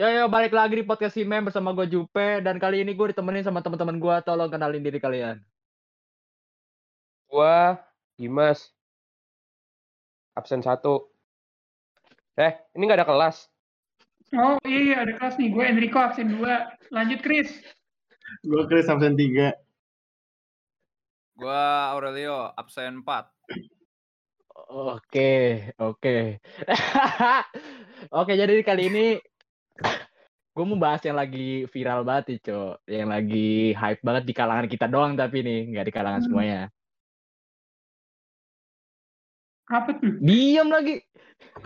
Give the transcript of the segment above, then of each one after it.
Yo yo balik lagi di podcast si Mem bersama gue Jupe dan kali ini gue ditemenin sama teman-teman gue. Tolong kenalin diri kalian. Gua Dimas. Absen satu. Eh, ini nggak ada kelas. Oh iya ada kelas nih, gue Enrico absen 2. Lanjut Chris. Gue Chris absen 3. Gua Aurelio absen 4. Oke, oke. oke, jadi kali ini gue mau bahas yang lagi viral banget nih, Cok. Yang lagi hype banget di kalangan kita doang tapi nih, nggak di kalangan Hmm. semuanya. Apa tuh? Diam lagi.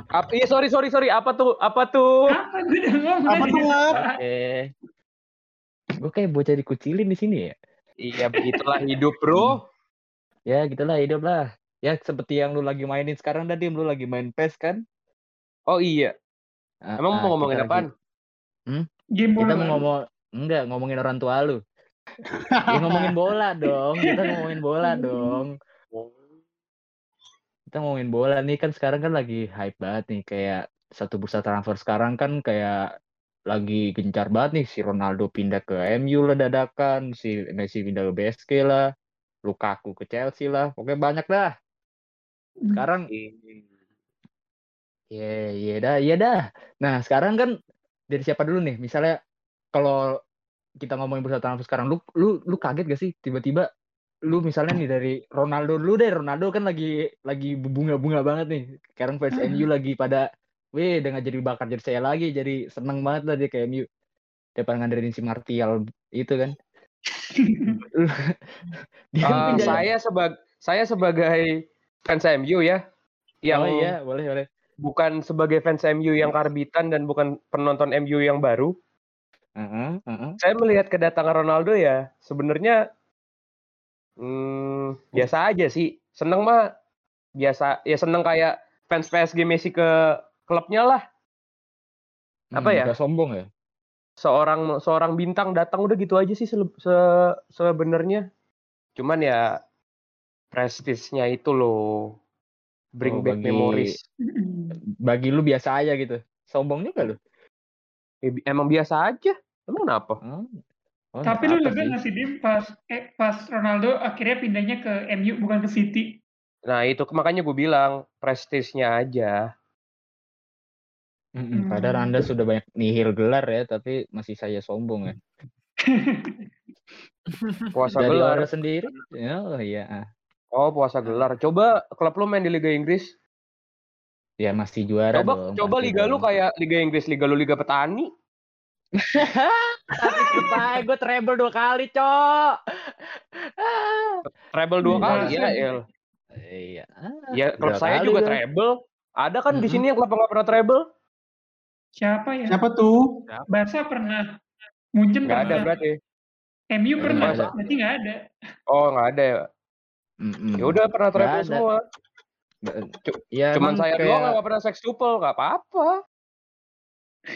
Apa? Iya, sorry, sorry, sorry. Apa tuh? Apa tuh? Apa gue udah ngomong Apa tuh? Oke. Gue kayak bocah dikucilin di sini ya. Iya, begitulah hidup, bro. Ya gitulah hidup lah. Ya seperti yang lu lagi mainin sekarang tadi, lu lagi main PES kan? Oh iya. Ah, Emang ah, mau ngomongin apaan? lagi- Game bola. Kita mau ngomong enggak ngomongin orang tua lu. ya ngomongin bola dong. Kita ngomongin bola dong. Kita ngomongin bola nih kan sekarang kan lagi hype banget nih kayak satu bursa transfer sekarang kan kayak lagi gencar banget nih si Ronaldo pindah ke MU lah dadakan, si Messi pindah ke BSK lah, Lukaku ke Chelsea lah, pokoknya banyak dah. Sekarang Iya, iya dah, iya dah. Nah, sekarang kan dari siapa dulu nih? Misalnya kalau kita ngomongin bursa transfer sekarang, lu lu lu kaget gak sih tiba-tiba lu misalnya nih dari Ronaldo dulu deh, Ronaldo kan lagi lagi bunga-bunga banget nih. Sekarang fans MU lagi pada weh udah nggak jadi bakar jadi saya lagi, jadi seneng banget lah dia ke MU. Daripada ngandelin si Martial itu kan. dia Eh, pindah- saya sebagai saya sebagai fans MU ya, yang Oh iya, boleh, boleh. Bukan sebagai fans MU yang karbitan dan bukan penonton MU yang baru, Heeh, heeh. saya melihat kedatangan Ronaldo ya sebenarnya hmm, biasa aja sih. Seneng mah biasa, ya seneng kayak fans PSG Messi ke klubnya lah. Apa Hmm, ya? nggak sombong ya? seorang seorang bintang datang udah gitu aja sih sele- se- sebenarnya. Cuman ya prestisnya itu loh bring Oh, back bagi- memories. Bagi lu biasa aja gitu. Sombong juga lu. Ya, emang biasa aja. Emang kenapa? Oh. Oh, Tapi lu lega sih. nggak sih Dim pas eh, pas Ronaldo akhirnya pindahnya ke MU bukan ke City? Nah itu makanya gue bilang prestisnya aja. Mm-mm, Padahal Hmm. Anda sudah banyak nihil gelar ya, tapi masih saya sombong ya. Puasa Dari gelar. sendiri. Oh iya. Oh puasa gelar. Coba klub lu main di Liga Inggris. Ya masih juara Coba dong. coba liga lu dong. kayak Liga Inggris, liga lu Liga Petani. Tapi gue treble dua kali, Cok. Treble dua Iya. kali ya, El. Iya. Ya klub Dua saya kali juga treble. Ada kan di sini yang klub nggak pernah treble? Siapa ya? Siapa tuh? Barca pernah. Munchen Nggak ada pernah. berarti. MU pernah. ada. Berarti nggak ada. Oh nggak ada ya. Mm-mm. Ya udah pernah treble ada. semua. Ya, Cuman saya kayak, doang nggak pernah sextuple, nggak apa-apa.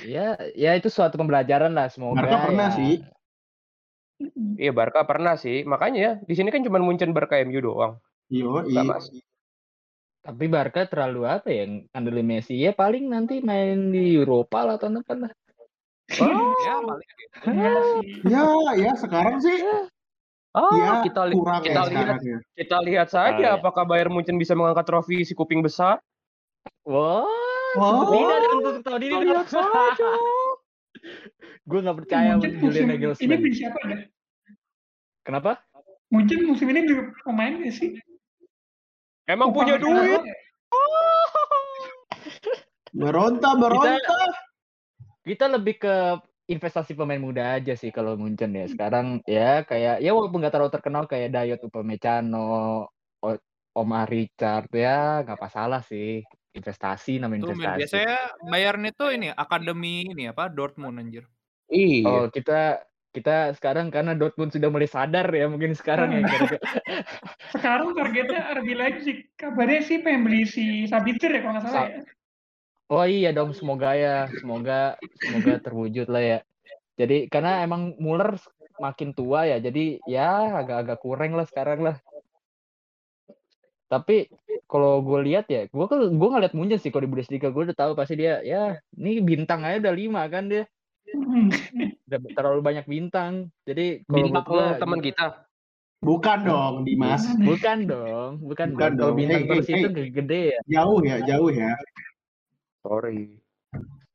Ya, ya itu suatu pembelajaran lah semoga. Barca pernah ya. sih. Iya Barca pernah sih, makanya ya di sini kan cuma Munchen Barca MU doang. Yo, Nggak mas. Tapi Barca terlalu apa ya? Andelin Messi ya paling nanti main di Eropa lah tahun depan lah. Oh, Ya paling. Iya sih. Ya, ya sekarang sih. Oh ya, kita li- kurang kita ya lihat ya. kita lihat saja Ah, ya. apakah Bayern Munchen bisa mengangkat trofi si kuping besar. Wah, Oh. tidak untuk Kita tidak. lihat saja. Gue nggak percaya Julian musim ini Nagelsmann. beli siapa ya? Kenapa? Munchen musim ini beli pemain nggak sih? Emang Upah punya duit. doang ya? Beronta, beronta. Kita lebih ke investasi pemain muda aja sih kalau Munchen ya. Sekarang ya kayak ya walaupun nggak terlalu terkenal kayak Dayot Upamecano, Omar Richard ya nggak masalah sih. Investasi namanya Tuh investasi. biasanya Bayern itu ini akademi ini apa Dortmund anjir. Iya. Oh kita kita sekarang karena Dortmund sudah mulai sadar ya mungkin sekarang ya. gara-gara- Sekarang targetnya RB Leipzig. Kabarnya sih pengen beli si Sabitzer ya kalau nggak salah Sa- ya. Oh iya dong, semoga ya, semoga semoga terwujud lah ya. Jadi karena emang Muller makin tua ya, jadi ya agak-agak kurang lah sekarang lah. Tapi kalau gue lihat ya, gue kan gue ngeliat Munchen sih kalau di Bundesliga gue udah tahu pasti dia ya ini bintang aja udah lima kan dia. Hmm. Udah terlalu banyak bintang. Jadi kalau Bintang teman kita. Bukan dong, Dimas. bukan dong, bukan, Bukan dong. Kalau dong. bintang terus eh, itu eh. gede ya. Jauh ya, jauh ya. Sorry.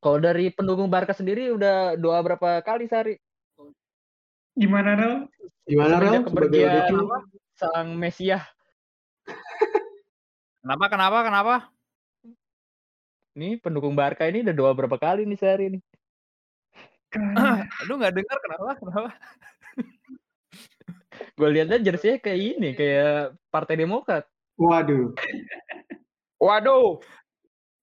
Kalau dari pendukung Barca sendiri udah doa berapa kali sehari? Gimana Rel? Gimana? Sebagai kepergian sang Mesiah. Kenapa kenapa kenapa? Nih pendukung Barca ini udah doa berapa kali nih sehari nih? Kan. Lu nggak dengar kenapa? Kenapa? Gue lihatnya jersey kayak ini, kayak Partai Demokrat. Waduh. Waduh.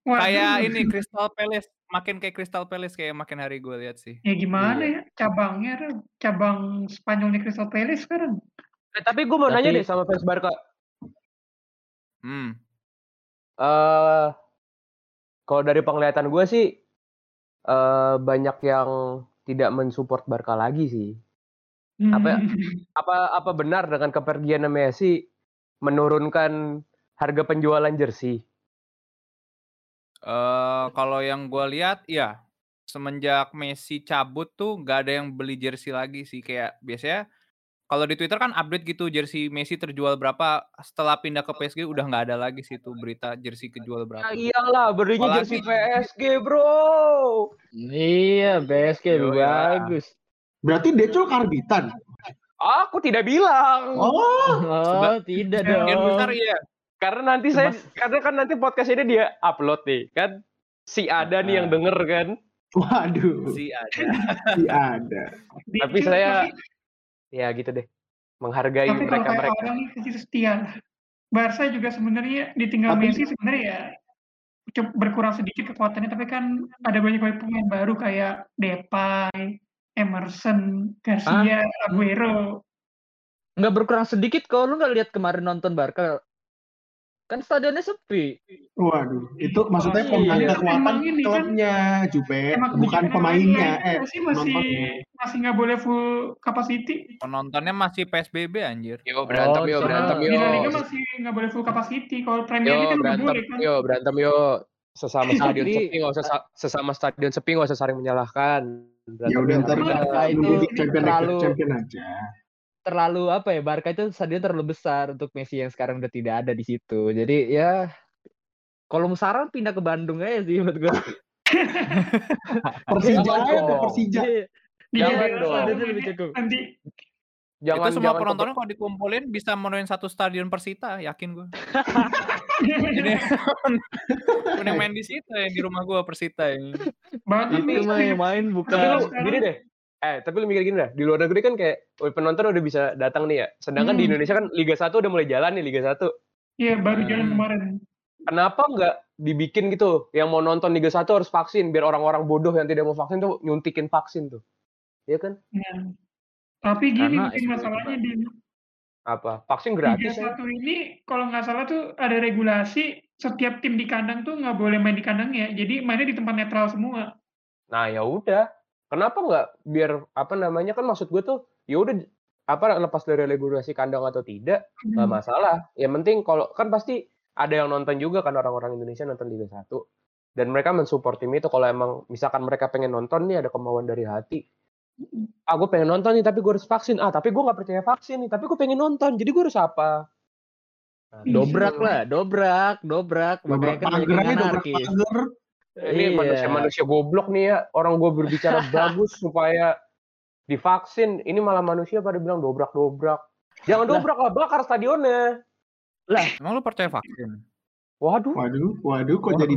Waduh. Kayak ini Crystal Palace, makin kayak Crystal Palace kayak makin hari gue lihat sih. Ya gimana Iya. ya cabangnya? Cabang Spanyolnya Crystal Palace sekarang. Eh, tapi gue mau nanya Tapi- deh sama fans Barca. Hmm. eh kalau dari penglihatan gue sih eh banyak yang tidak mensupport Barca lagi sih. Apa ya? Hmm. Apa apa benar dengan kepergian Messi menurunkan harga penjualan jersey? Eh kalau yang gue lihat, ya semenjak Messi cabut tuh nggak ada yang beli jersey lagi sih. Kayak biasanya kalau di Twitter kan update gitu jersey Messi terjual berapa. Setelah pindah ke PSG udah nggak ada lagi sih tuh berita jersey kejual Ya berapa. iyalah, belinya Apalagi- jersey PSG, Bro. Iya, BSK Yo, ya. bagus. Berarti Decul karbitan. Aku tidak bilang. Oh, Oh, Seba- tidak dong. besar iya. Karena nanti saya Mas- karena kan nanti podcast ini dia upload nih, kan si ada nih yang Ah. denger kan. waduh. sih ada. Si ada. Tapi saya- tapi- Ya gitu deh. Menghargai Tapi mereka mereka. orang nih pasti setia lah. Barca juga sebenarnya ditinggal Tapi- Messi sebenarnya ya cukup berkurang sedikit kekuatannya tapi kan ada banyak banyak pemain baru kayak Depay, Emerson, Garcia, Aguero. Nggak berkurang sedikit kalau lu nggak lihat kemarin nonton Barca. Kan stadionnya sepi. Waduh, itu maksudnya Iya. pemain Emang kekuatan ini kan- klubnya, Jupe, Emang bukan kebijakan pemainnya. Eh, masih masih masih nggak boleh full capacity. Penontonnya masih PSBB anjir. Yo berantem Oh, yo berantem yo. Di Liga masih nggak boleh full capacity. Kalau Premier League kan udah berantem boleh kan. yo berantem yo. Sesama stadion Tapi- sepi nggak usah sa- sesama stadion sepi nggak usah saling menyalahkan. Ya udah ntar Tapi kita itu nunggu di champion terlalu- champion aja. Terlalu apa ya? Barca itu stadion terlalu besar untuk Messi yang sekarang udah tidak ada di situ. Jadi ya kalau saran pindah ke Bandung aja sih menurut gue. Persija aja dong. Persija. Iya, Jangan iya, dong. stadionnya Lebih cukup. Nanti Jangan itu semua jangan penontonnya kalau dikumpulin bisa menuin satu stadion Persita, yakin gue. Jadi mending main di situ yang di rumah gue Persita yang banget Itu mah yang main Tapi bukan. gini deh. Eh, tapi lu mikir gini dah. Di luar negeri kan kayak penonton udah bisa datang nih ya. Sedangkan di Hmm. Indonesia kan Liga 1 udah mulai jalan nih Liga 1. Iya baru jalan Hmm. kemarin. Kenapa nggak dibikin gitu? Yang mau nonton Liga 1 harus vaksin biar orang-orang bodoh yang tidak mau vaksin tuh nyuntikin vaksin tuh. Iya kan? Ya. Tapi gini Karena mungkin masalahnya di Apa? Vaksin Liga gratis ya? satu ini kalau nggak salah tuh ada regulasi setiap tim di kandang tuh nggak boleh main di kandang ya. Jadi mainnya di tempat netral semua. Nah, ya udah. Kenapa nggak biar apa namanya kan maksud gue tuh ya udah apa lepas dari regulasi kandang atau tidak nggak Hmm. masalah. Yang penting kalau kan pasti ada yang nonton juga kan orang-orang Indonesia nonton Liga 1 dan mereka mensupport tim itu kalau emang misalkan mereka pengen nonton nih ada kemauan dari hati. Ah gue pengen nonton nih tapi gue harus vaksin. Ah tapi gue nggak percaya vaksin nih tapi gue pengen nonton jadi gue harus apa? Nah, Dobrak gitu. lah, dobrak, dobrak. Dobrak Makanya kan dobrak anarkis. pagar. Ini Iya. manusia-manusia goblok nih ya. Orang gue berbicara bagus supaya divaksin. Ini malah manusia pada bilang dobrak-dobrak. Jangan Lah. dobrak lah, bakar stadionnya. Emang lu percaya vaksin? Waduh. Waduh, waduh, kok jadi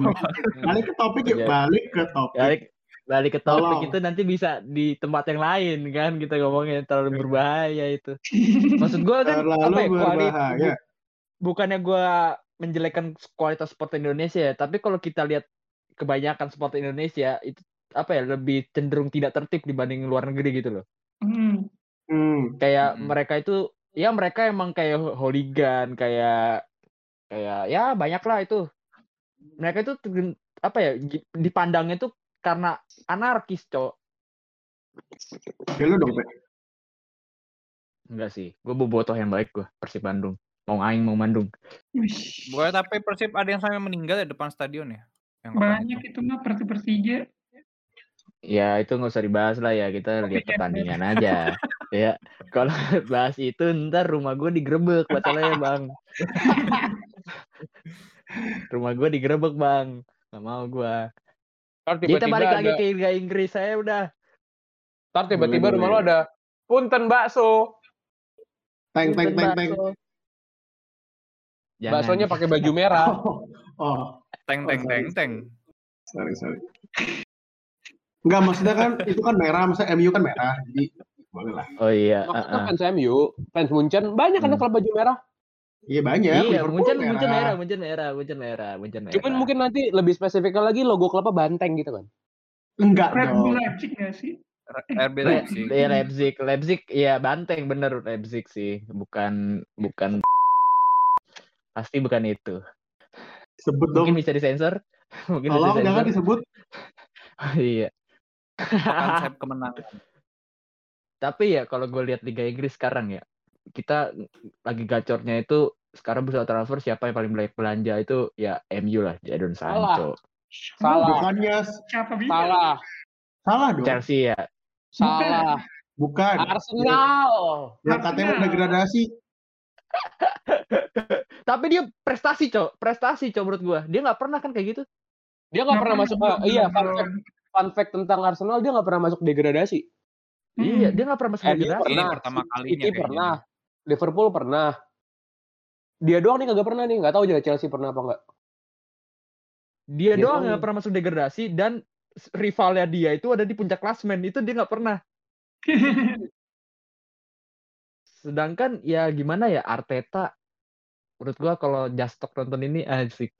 balik ke topik yuk, Jadi- balik ke topik. Balik, balik ke topik Tolong. itu nanti bisa di tempat yang lain kan kita ngomongnya terlalu berbahaya itu. Maksud gue kan Terlalu apa ya, berbahaya. bukannya gue menjelekkan kualitas sport Indonesia ya, tapi kalau kita lihat kebanyakan sport Indonesia itu apa ya lebih cenderung tidak tertib dibanding luar negeri gitu loh. Hmm. Hmm. Kayak Mm-mm. mereka itu ya mereka emang kayak hooligan kayak kayak ya banyak lah itu. Mereka itu apa ya dipandangnya tuh karena anarkis, Cok. Lu dong, Pe. Enggak sih, gue bobotoh yang baik gue Persib Bandung. Mau aing mau Bandung. Bukan tapi Persib ada yang sampai meninggal di depan stadion ya? Yang Banyak itu mah Persib Persija. Ya itu nggak usah dibahas lah ya kita lihat pertandingan aja. ya kalau bahas itu ntar rumah gue digerebek masalahnya bang. rumah gue digerebek bang. Gak mau gue. Kita tiba-tiba balik ada, lagi ke Liga Inggris saya udah. ntar tiba-tiba rumah lo ada punten bakso. Teng teng teng teng. Baksonya pakai baju merah. Oh, oh, Teng Oh, teng sorry. teng teng. sorry sorry. Enggak maksudnya kan itu kan merah, masa MU kan merah, jadi boleh lah. Oh iya. Maksudnya uh-uh. fans MU, fans Munchen banyak kan Hmm. klub baju merah. Iya banyak. Iya, Liverpool Munchen, Munchen merah, Munchen merah, Munchen merah, Munchen merah. Cuman mungkin nanti lebih spesifiknya lagi logo klubnya banteng gitu kan. Enggak Red Bull. Leipzig nggak sih? RB Le- Leipzig. Iya Leipzig, Leipzig ya banteng bener Leipzig sih, bukan bukan pasti bukan itu. Sebut dong. Mungkin bisa disensor, mungkin bisa Tolong jangan disensor. disebut. iya. Konsep kemenangan. Tapi ya kalau gue lihat Liga Inggris sekarang ya, kita lagi gacornya itu sekarang bursa transfer siapa yang paling banyak belanja itu ya MU lah, Jadon Sancho. Salah. Bukannya Siapa bilang? Salah, salah dong. Chelsea ya. salah. Bukan. Arsenal. Yang katanya mau degradasi. Tapi dia prestasi, Cok. Prestasi, Cok menurut gua. Dia nggak pernah kan kayak gitu. Dia nggak pernah masuk. ah, iya, fun fact, fun fact tentang Arsenal dia nggak pernah masuk degradasi. Iya, dia nggak pernah masuk MU degradasi. pernah, Ini pertama kalinya City pernah, Liverpool pernah. Dia doang nih kagak pernah nih, nggak tahu juga Chelsea pernah apa nggak. Dia Dia doang nggak pernah masuk degradasi dan rivalnya dia itu ada di puncak klasmen. Itu dia nggak pernah. Sedangkan ya gimana ya Arteta menurut gua kalau Jastok nonton ini asik.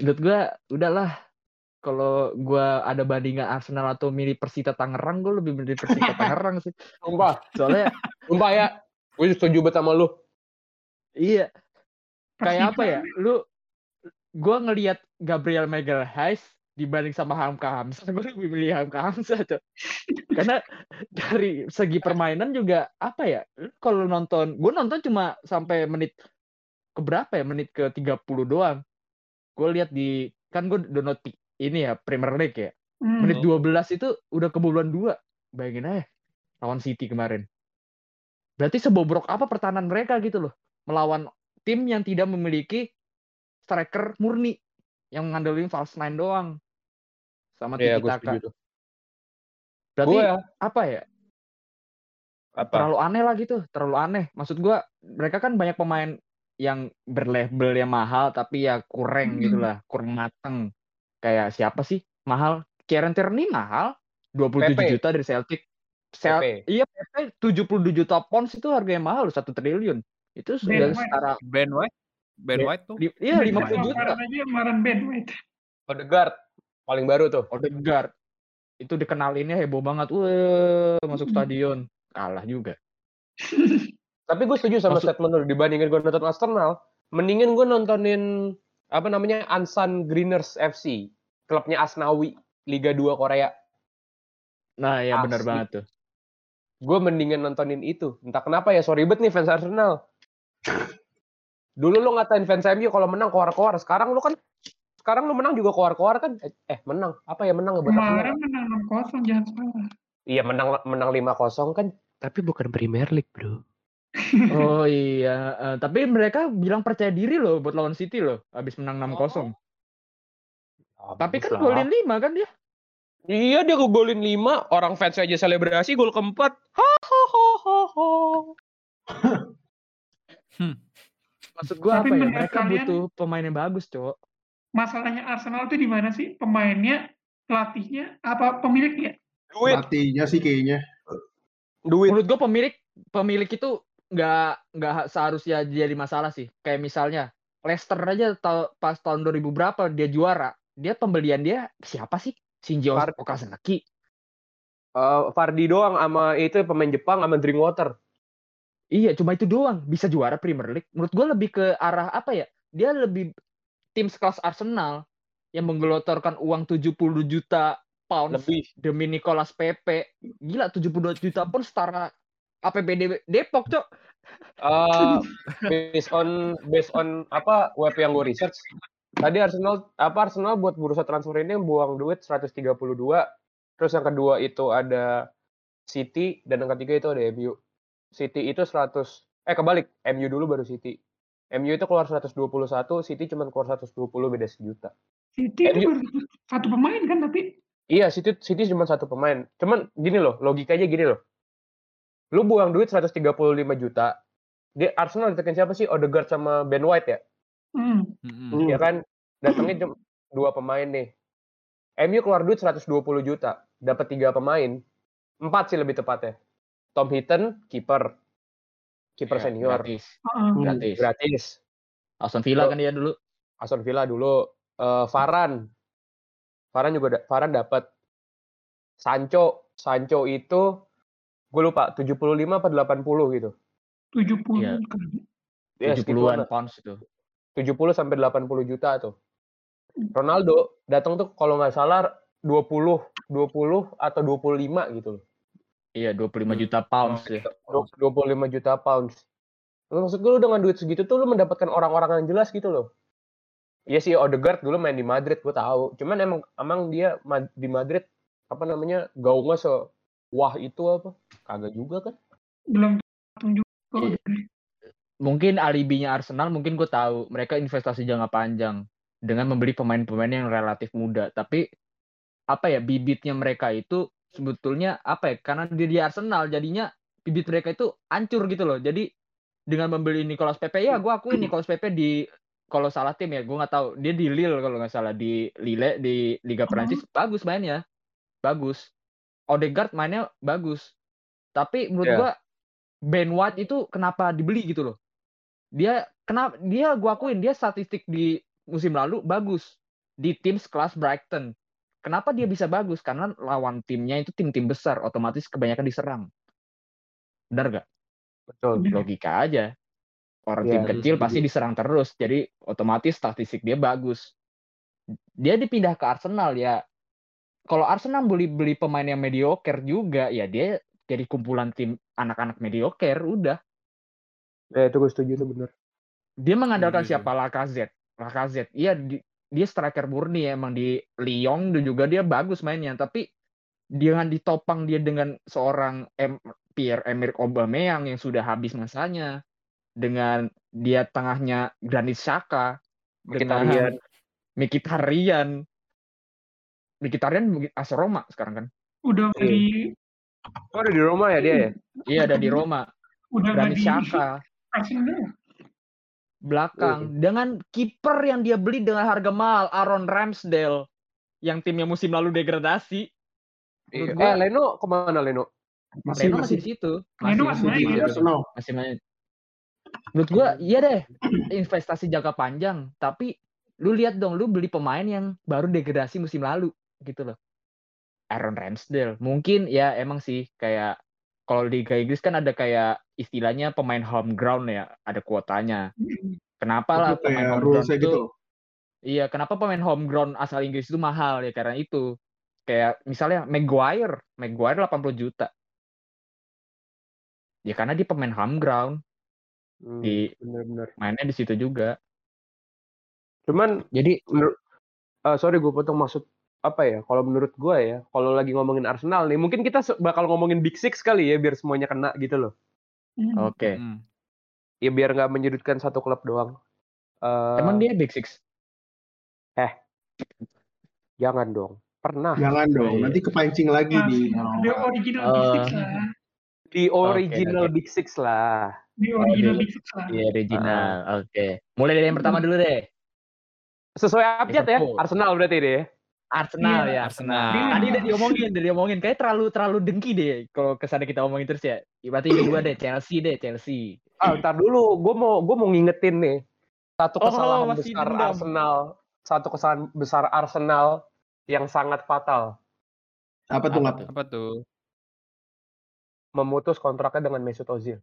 Menurut gua udahlah kalau gua ada bandingan Arsenal atau milih Persita Tangerang, gua lebih milih Persita Tangerang sih. Sumpah, Soalnya sumpah ya. Gue setuju banget sama lu. iya kayak apa ya? Lu gua ngelihat Gabriel Magalhaes dibanding sama Hamka Hamzah, gue lebih milih Hamka Hamzah, Cok. Karena dari segi permainan juga apa ya? Kalau nonton, gue nonton cuma sampai menit ke berapa ya? Menit ke 30 doang. Gue lihat di kan gue download ini ya Premier League ya. Hmm. Menit 12 itu udah kebobolan dua. Bayangin aja lawan City kemarin. Berarti sebobrok apa pertahanan mereka gitu loh. Melawan tim yang tidak memiliki striker murni yang ngandelin false nine doang. Sama tiki gue taka. Berarti Gue ya, apa ya? apa? Terlalu aneh lah gitu, terlalu aneh. Maksud gua mereka kan banyak pemain yang berlabel yang mahal tapi ya kurang Hmm. gitu lah, kurang mateng. Kayak siapa sih? Mahal. Kieran Tierney mahal, 27 Pepe. juta dari Celtic. Cel- Pepe. Iya, Pepe 72 juta pounds itu harganya mahal loh, 1 triliun. Itu sudah Ben White. setara Ben White. Ben White tuh. iya Ben 50 White juta. kemarin aja kemarin Ben White. Odegaard paling baru tuh. Odegaard itu dikenalinnya heboh banget. Wah, masuk stadion. Kalah juga. Tapi gue setuju sama Maksud- statement lu dibandingin gue nonton Arsenal, mendingin gue nontonin apa namanya Ansan Greeners FC, klubnya Asnawi, Liga 2 Korea. Nah, ya benar banget tuh. Gue mendingin nontonin itu. Entah kenapa ya, sorry bet nih fans Arsenal. Dulu lu ngatain fans MU kalau menang keluar-keluar. Sekarang lu kan sekarang lu menang juga keluar-keluar kan? Eh, eh, menang. Apa ya menang buat Kemarin Arsenal? menang 6-0 jangan salah. Iya, menang menang 5-0 kan. Tapi bukan Premier League, Bro. Oh iya, eh, tapi mereka bilang percaya diri loh buat lawan City loh, habis menang 6-0. Tapi kan golin 5 kan dia. Iya dia golin 5, orang fans aja selebrasi gol keempat. Hahaha. Maksud gua Tapi apa ya? Mereka kalian- butuh pemain yang bagus, Cok. Masalahnya Arsenal itu di mana sih? Pemainnya, pelatihnya, apa pemiliknya? Duit, Matinya sih kayaknya. duit. Menurut gua pemilik pemilik itu nggak nggak seharusnya jadi masalah sih. Kayak misalnya Leicester aja tau- pas tahun 2000 berapa dia juara, dia pembelian dia siapa sih? Shinji Okazaki. Eh, Fardi doang sama itu pemain Jepang sama Drinkwater. Iya, cuma itu doang bisa juara Premier League. Menurut gue lebih ke arah apa ya? Dia lebih tim sekelas Arsenal yang menggelontorkan uang 70 juta pounds Lebih. demi Nicolas Pepe. Gila 72 juta pun setara APBD Depok, Cok. Eh, based on based on apa web yang gue research. Tadi Arsenal apa Arsenal buat bursa transfer ini buang duit 132 Terus yang kedua itu ada City dan yang ketiga itu ada MU. City itu 100 eh kebalik, MU dulu baru City. MU itu keluar 121, City cuma keluar 120 beda sejuta. City itu baru satu, pemain kan tapi Iya, City City cuma satu pemain. Cuman gini loh, logikanya gini loh. Lu buang duit 135 juta. Di Arsenal ditekan siapa sih? Odegaard sama Ben White ya? hmm, Mm-mm. Hmm. Ya kan? Datangnya cuma dua pemain nih. MU keluar duit 120 juta, dapat tiga pemain. Empat sih lebih tepatnya. Tom Hinton, kiper. Kiper Ya, senior. gratis. Hmm. Gratis. Gratis. Aston Villa kan dia dulu. Aston Villa dulu. Eh Varan. Varan juga da- Varan dapat. Sancho. Sancho itu gue lupa 75 apa 80 gitu. 70 Iya. kan. Ya, 70-an segituan lah. pounds itu. 70 sampai 80 juta tuh. Ronaldo datang tuh kalau nggak salah 20 20 atau 25 gitu loh. Iya, 25 Hmm. juta pounds ya. Du- 25 juta pounds. Lu Maksud gue lu dengan duit segitu tuh lu mendapatkan orang-orang yang jelas gitu loh. Iya sih Odegaard dulu main di Madrid gue tahu. Cuman emang emang dia di Madrid apa namanya gaungnya se wah itu apa? Kagak juga kan? Belum datang juga kok Iya. Mungkin alibinya Arsenal mungkin gue tahu mereka investasi jangka panjang dengan membeli pemain-pemain yang relatif muda. Tapi apa ya bibitnya mereka itu sebetulnya apa ya? Karena dia di Arsenal jadinya bibit mereka itu hancur gitu loh. Jadi dengan membeli Nicolas Pepe ya gue akuin Nicolas Pepe di kalau salah tim ya gue nggak tahu. Dia di Lille kalau nggak salah di Lille di Liga Prancis bagus mainnya. Bagus. Odegaard mainnya bagus. Tapi menurut Iya. gua Ben White itu kenapa dibeli gitu loh? Dia kenapa dia gua akuin dia statistik di musim lalu bagus. Di tim sekelas Brighton kenapa dia bisa bagus? Karena lawan timnya itu tim-tim besar otomatis kebanyakan diserang. Benar gak Betul. Bener. logika aja. Orang Iya, tim iya, kecil setuju. pasti diserang terus jadi otomatis statistik dia bagus. Dia dipindah ke Arsenal ya. Kalau Arsenal beli beli pemain yang mediocre juga ya dia jadi kumpulan tim anak-anak mediocre udah. Ya itu gue setuju itu bener. dia mengandalkan Setuju, siapa? Lacazette. Lacazette. Iya di- dia striker murni ya, emang di Lyon dan juga dia bagus mainnya tapi dengan ditopang dia dengan seorang M- Pierre Emerick Aubameyang yang sudah habis masanya dengan dia tengahnya Granit Xhaka dengan Mkhitaryan. Mkhitaryan Mkhitaryan mungkin AS Roma sekarang kan Udah nggak Iya. di Oh ada di Roma ya dia ya? iya ada di Roma udah Granit di Xhaka Belakang. Dengan kiper yang dia beli dengan harga mahal Aaron Ramsdale yang timnya musim lalu degradasi. Iya. Gua- Eh Leno ke mana Leno? Masih Leno masih masih di situ. Leno masih masih masih, main, di situ. Arsenal. masih main. Menurut gua iya deh investasi jangka panjang. Tapi lu lihat dong lu beli pemain yang baru degradasi musim lalu gitu loh. Aaron Ramsdale. Mungkin ya emang sih kayak kalau di Liga Inggris kan ada kayak istilahnya pemain home ground ya ada kuotanya kenapa lah pemain home ground itu gitu. Iya, kenapa pemain home ground asal Inggris itu mahal ya karena itu. Kayak misalnya Maguire, Maguire 80 juta. Ya karena dia pemain home ground, Hmm, Di- bener-bener. mainnya di situ juga. Cuman Jadi menurut eh, sorry gue potong maksud apa ya kalau menurut gue ya kalau lagi ngomongin Arsenal nih mungkin kita bakal ngomongin Big Six kali ya biar semuanya kena gitu loh Hmm. oke. Mm. ya biar nggak menyudutkan satu klub doang Eh, Emang dia Big Six? jangan dong pernah Jangan dong, Iya. nanti kepancing lagi Nah, di original Oh. Big Six lah. di original. Big Six lah Di original di- Big Six lah. Iya, original. Oke. Mulai dari yang pertama dulu deh. sesuai abjad ya. Arsenal berarti deh Arsenal Iya, ya. Arsenal. Tadi udah diomongin, udah diomongin. Kayak terlalu terlalu dengki deh kalau ke sana kita omongin terus ya. Berarti kedua deh Chelsea deh, Chelsea. ah ntar dulu gue mau gue mau ngingetin nih satu Oh, kesalahan masih besar dendam. Arsenal satu kesalahan besar Arsenal yang sangat fatal apa tuh Apa tuh? Apa tuh? memutus kontraknya dengan Mesut Ozil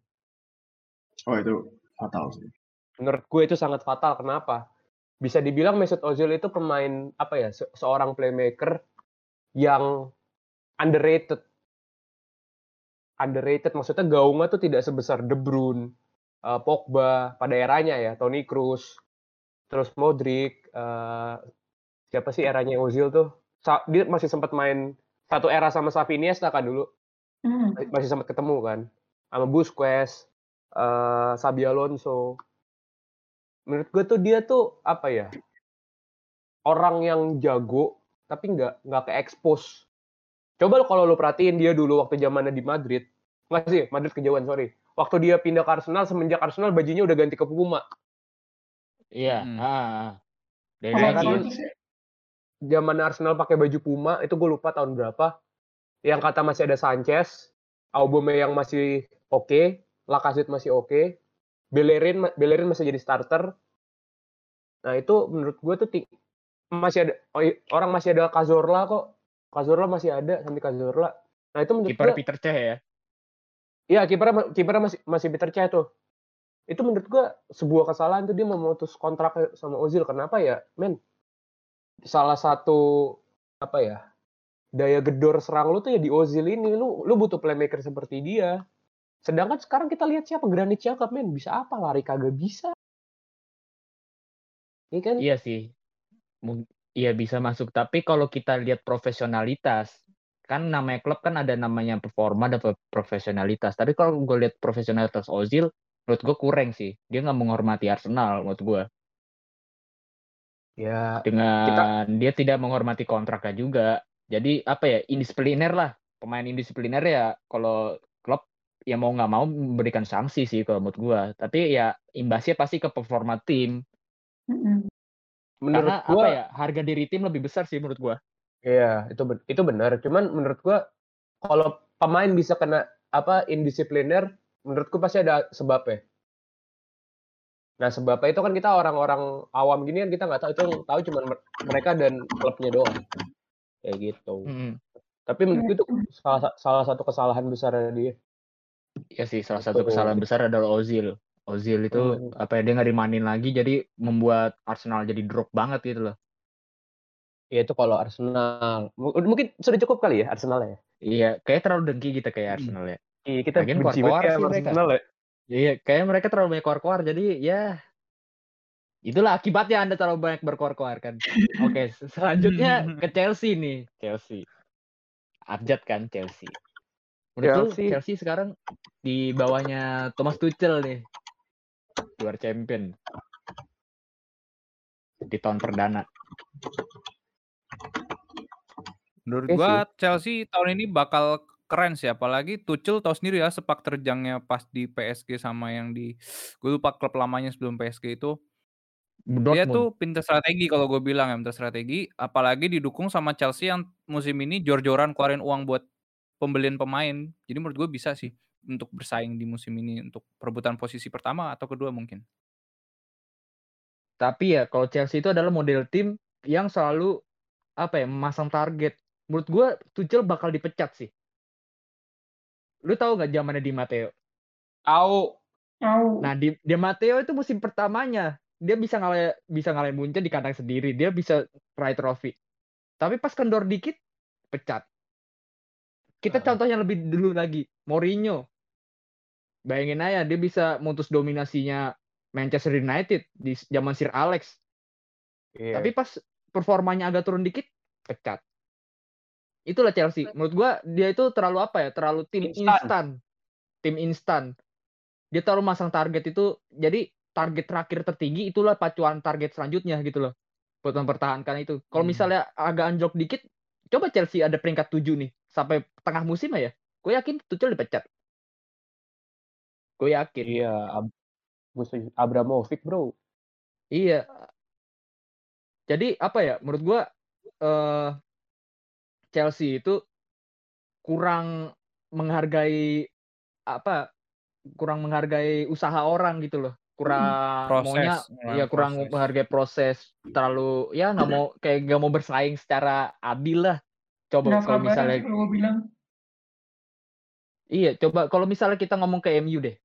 Oh itu fatal sih. menurut gue itu sangat fatal. Kenapa? Bisa dibilang Mesut Ozil itu pemain apa ya? se- seorang playmaker yang underrated. Underrated maksudnya gaungnya tuh tidak sebesar De Bruyne, eh, Pogba pada eranya ya, Toni Kroos, terus Modric, eh, siapa sih eranya Ozil tuh? Sa- Dia masih sempat main satu era sama Xavi Iniesta kan dulu. Hmm. Masih sempat ketemu kan. Sama Busquets, eh Xabi Alonso. Menurut gue tuh dia tuh apa ya? Orang yang jago tapi nggak nggak ke expose. Coba lo kalau lo perhatiin dia dulu waktu zamannya di Madrid. Nggak sih, Madrid kejauhan, sorry. Waktu dia pindah ke Arsenal, semenjak Arsenal bajunya udah ganti ke Puma. Iya. Hmm. ah, ah. Dari. Santos ya, Zaman Arsenal pakai baju Puma, itu gue lupa tahun berapa. Yang kata masih ada Sanchez, Aubameyang masih oke, Lacazette masih oke, Bellerin Bellerin masih jadi starter. Nah itu menurut gue tuh masih ada oh, orang masih ada Cazorla kok. Cazorla masih ada sampai Cazorla. Nah itu menurut Kiper Peter Cech ya. iya kipernya kipernya masih masih Peter Cech tuh. Itu menurut gue sebuah kesalahan tuh dia memutus kontrak sama Ozil. Kenapa ya, men? Salah satu apa ya daya gedor serang lu tuh ya di Ozil ini. Lu lu butuh playmaker seperti dia. Sedangkan sekarang kita lihat siapa Granit Xhaka, men. Bisa apa? Lari kagak bisa. Ini kan Iya sih. Iya bisa masuk. Tapi kalau kita lihat profesionalitas, kan namanya klub kan ada namanya performa dan pe- profesionalitas. Tapi kalau gue lihat profesionalitas Ozil, menurut gue kurang sih. Dia nggak menghormati Arsenal menurut gue. ya Dengan dia tidak menghormati kontraknya juga. Jadi apa ya indisipliner lah. Pemain indisipliner ya kalau ya mau nggak mau memberikan sanksi sih kalau menurut gue. Tapi ya imbasnya pasti ke performa tim. Mm-mm. menurut Karena gua apa ya harga diri tim lebih besar sih menurut gue. Iya, itu itu benar. Cuman menurut gua kalau pemain bisa kena apa indisipliner, menurutku pasti ada sebabnya. Nah, sebabnya itu kan kita orang-orang awam gini kan kita nggak tahu itu tahu cuma mereka dan klubnya doang. Kayak gitu. Mm. Tapi menurutku itu salah, sa- salah satu kesalahan besar dia. Ya sih, salah satu kesalahan besar adalah Ozil. Ozil itu Hmm. apa ya dia nggak dimainin lagi, jadi membuat Arsenal jadi drop banget gitu loh. Ya itu kalau Arsenal. Mungkin sudah cukup kali ya Arsenal ya. Iya, kayak terlalu dengki kita kayak Hmm. Arsenal ya. Iya, kita Lagian benci banget ya. Arsenal ya. Iya, kayak mereka terlalu banyak keluar-keluar, jadi ya itulah akibatnya Anda terlalu banyak berkoar-koar kan. Oke, selanjutnya ke Chelsea nih, Chelsea. Abjad kan Chelsea. Menurut lu Chelsea. Chelsea sekarang di bawahnya Thomas Tuchel nih. Juara champion. Di tahun perdana. Menurut gua Chelsea tahun ini bakal keren sih apalagi Tuchel tahu sendiri ya sepak terjangnya pas di PSG sama yang di gue lupa klub lamanya sebelum PSG itu dia Dortmund. tuh pinter strategi kalau gue bilang ya pinter strategi apalagi didukung sama Chelsea yang musim ini jor-joran keluarin uang buat pembelian pemain jadi menurut gue bisa sih untuk bersaing di musim ini untuk perebutan posisi pertama atau kedua mungkin Tapi ya kalau Chelsea itu adalah model tim yang selalu apa ya memasang target. Menurut gua Tuchel bakal dipecat sih. Lu tahu nggak zamannya di Matteo? Tahu. Tahu. Nah di di Matteo itu musim pertamanya dia bisa ngalahin bisa ngalahin Munchen di kandang sendiri. Dia bisa raih trofi. Tapi pas kendor dikit pecat. Kita Ah. contohnya lebih dulu lagi Mourinho. Bayangin aja dia bisa mutus dominasinya Manchester United di zaman Sir Alex. Iya. Tapi pas performanya agak turun dikit, pecat. Itulah Chelsea. Menurut gua dia itu terlalu apa ya? Terlalu tim Instan. instan. Tim instan. Dia terlalu masang target itu. Jadi target terakhir tertinggi itulah pacuan target selanjutnya gitu loh. Buat mempertahankan itu. Kalau Hmm. misalnya agak anjlok dikit, coba Chelsea ada peringkat 7 nih sampai tengah musim ya. Gue yakin Tuchel dipecat. Gue yakin. Iya, Ab-. Abramovich, Bro. Iya. Jadi apa ya? Menurut gua eh Chelsea itu kurang menghargai apa? Kurang menghargai usaha orang gitu loh. Kurang Proses, maunya kurang ya kurang proses. menghargai proses. Terlalu ya nggak mau kayak nggak mau bersaing secara adil lah. Coba Nggak kalau misalnya kalau bilang. iya coba kalau misalnya kita ngomong ke MU deh.